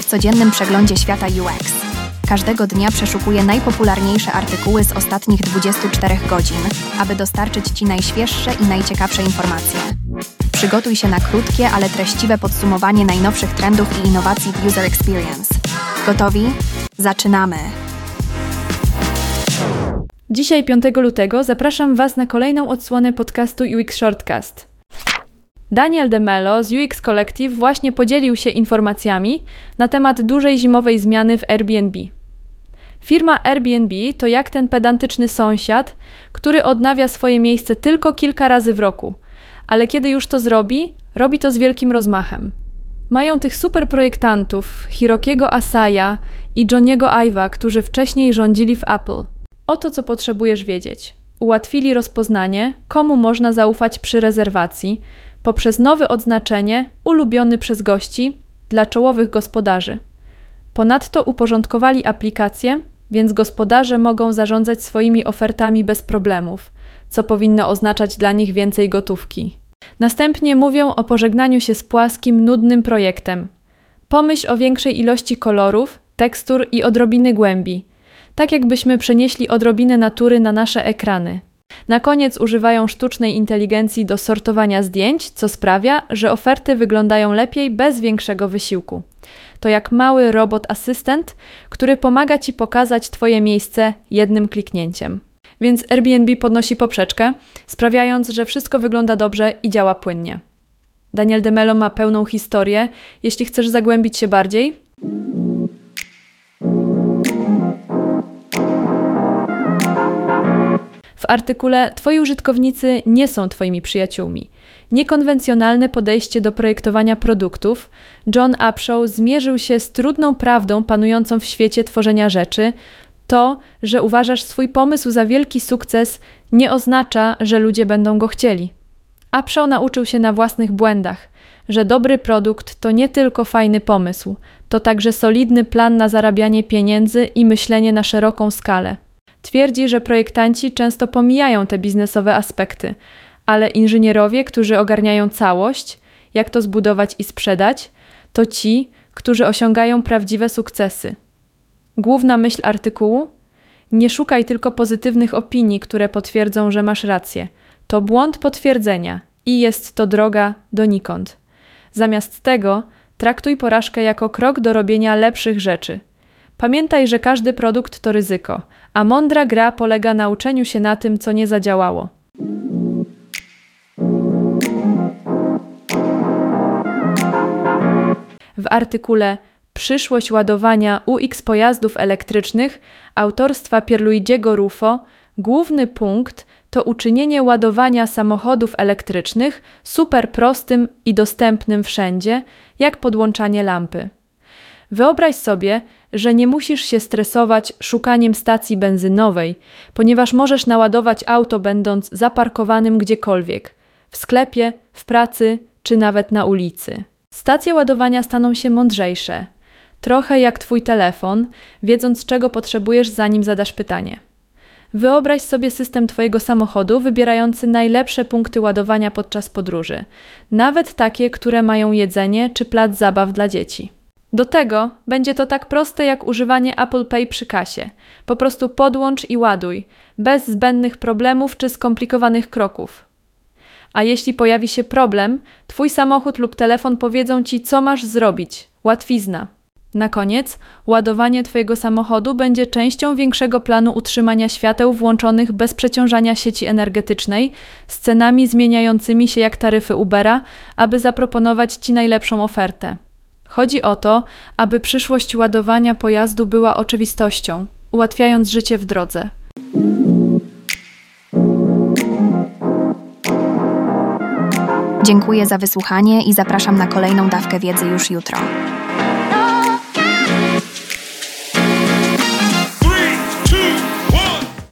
W codziennym przeglądzie świata UX. Każdego dnia przeszukuję najpopularniejsze artykuły z ostatnich 24 godzin, aby dostarczyć Ci najświeższe i najciekawsze informacje. Przygotuj się na krótkie, ale treściwe podsumowanie najnowszych trendów i innowacji w User Experience. Gotowi? Zaczynamy! Dzisiaj, 5 lutego, zapraszam Was na kolejną odsłonę podcastu UX Shortcast. Daniel DeMello z UX Collective właśnie podzielił się informacjami na temat dużej zimowej zmiany w Airbnb. Firma Airbnb to jak ten pedantyczny sąsiad, który odnawia swoje miejsce tylko kilka razy w roku, ale kiedy już to zrobi, robi to z wielkim rozmachem. Mają tych super projektantów, Hirokiego Asaya i Johniego Iva, którzy wcześniej rządzili w Apple. Oto co potrzebujesz wiedzieć. Ułatwili rozpoznanie, komu można zaufać przy rezerwacji, poprzez nowe odznaczenie ulubiony przez gości dla czołowych gospodarzy. Ponadto uporządkowali aplikację, więc gospodarze mogą zarządzać swoimi ofertami bez problemów, co powinno oznaczać dla nich więcej gotówki. Następnie mówią o pożegnaniu się z płaskim, nudnym projektem. Pomyśl o większej ilości kolorów, tekstur i odrobiny głębi, tak jakbyśmy przenieśli odrobinę natury na nasze ekrany. Na koniec używają sztucznej inteligencji do sortowania zdjęć, co sprawia, że oferty wyglądają lepiej bez większego wysiłku. To jak mały robot asystent, który pomaga ci pokazać Twoje miejsce jednym kliknięciem. Więc Airbnb podnosi poprzeczkę, sprawiając, że wszystko wygląda dobrze i działa płynnie. Daniel DeMello ma pełną historię. Jeśli chcesz zagłębić się bardziej, W artykule Twoi użytkownicy nie są Twoimi przyjaciółmi. Niekonwencjonalne podejście do projektowania produktów. John Upshaw zmierzył się z trudną prawdą panującą w świecie tworzenia rzeczy. To, że uważasz swój pomysł za wielki sukces, nie oznacza, że ludzie będą go chcieli. Upshaw nauczył się na własnych błędach, że dobry produkt to nie tylko fajny pomysł, to także solidny plan na zarabianie pieniędzy i myślenie na szeroką skalę. Twierdzi, że projektanci często pomijają te biznesowe aspekty, ale inżynierowie, którzy ogarniają całość, jak to zbudować i sprzedać, to ci, którzy osiągają prawdziwe sukcesy. Główna myśl artykułu: Nie szukaj tylko pozytywnych opinii, które potwierdzą, że masz rację. To błąd potwierdzenia i jest to droga donikąd. Zamiast tego, traktuj porażkę jako krok do robienia lepszych rzeczy. Pamiętaj, że każdy produkt to ryzyko, a mądra gra polega na uczeniu się na tym, co nie zadziałało. W artykule Przyszłość ładowania UX pojazdów elektrycznych autorstwa Pierluigiego Rufo główny punkt to uczynienie ładowania samochodów elektrycznych super prostym i dostępnym wszędzie, jak podłączanie lampy. Wyobraź sobie, że nie musisz się stresować szukaniem stacji benzynowej, ponieważ możesz naładować auto będąc zaparkowanym gdziekolwiek w sklepie, w pracy czy nawet na ulicy. Stacje ładowania staną się mądrzejsze, trochę jak Twój telefon, wiedząc czego potrzebujesz, zanim zadasz pytanie. Wyobraź sobie system Twojego samochodu wybierający najlepsze punkty ładowania podczas podróży, nawet takie, które mają jedzenie czy plac zabaw dla dzieci. Do tego będzie to tak proste jak używanie Apple Pay przy kasie. Po prostu podłącz i ładuj, bez zbędnych problemów czy skomplikowanych kroków. A jeśli pojawi się problem, Twój samochód lub telefon powiedzą Ci, co masz zrobić. Łatwizna. Na koniec, ładowanie Twojego samochodu będzie częścią większego planu utrzymania świateł włączonych bez przeciążania sieci energetycznej, z cenami zmieniającymi się jak taryfy Ubera, aby zaproponować Ci najlepszą ofertę. Chodzi o to, aby przyszłość ładowania pojazdu była oczywistością, ułatwiając życie w drodze. Dziękuję za wysłuchanie i zapraszam na kolejną dawkę wiedzy już jutro.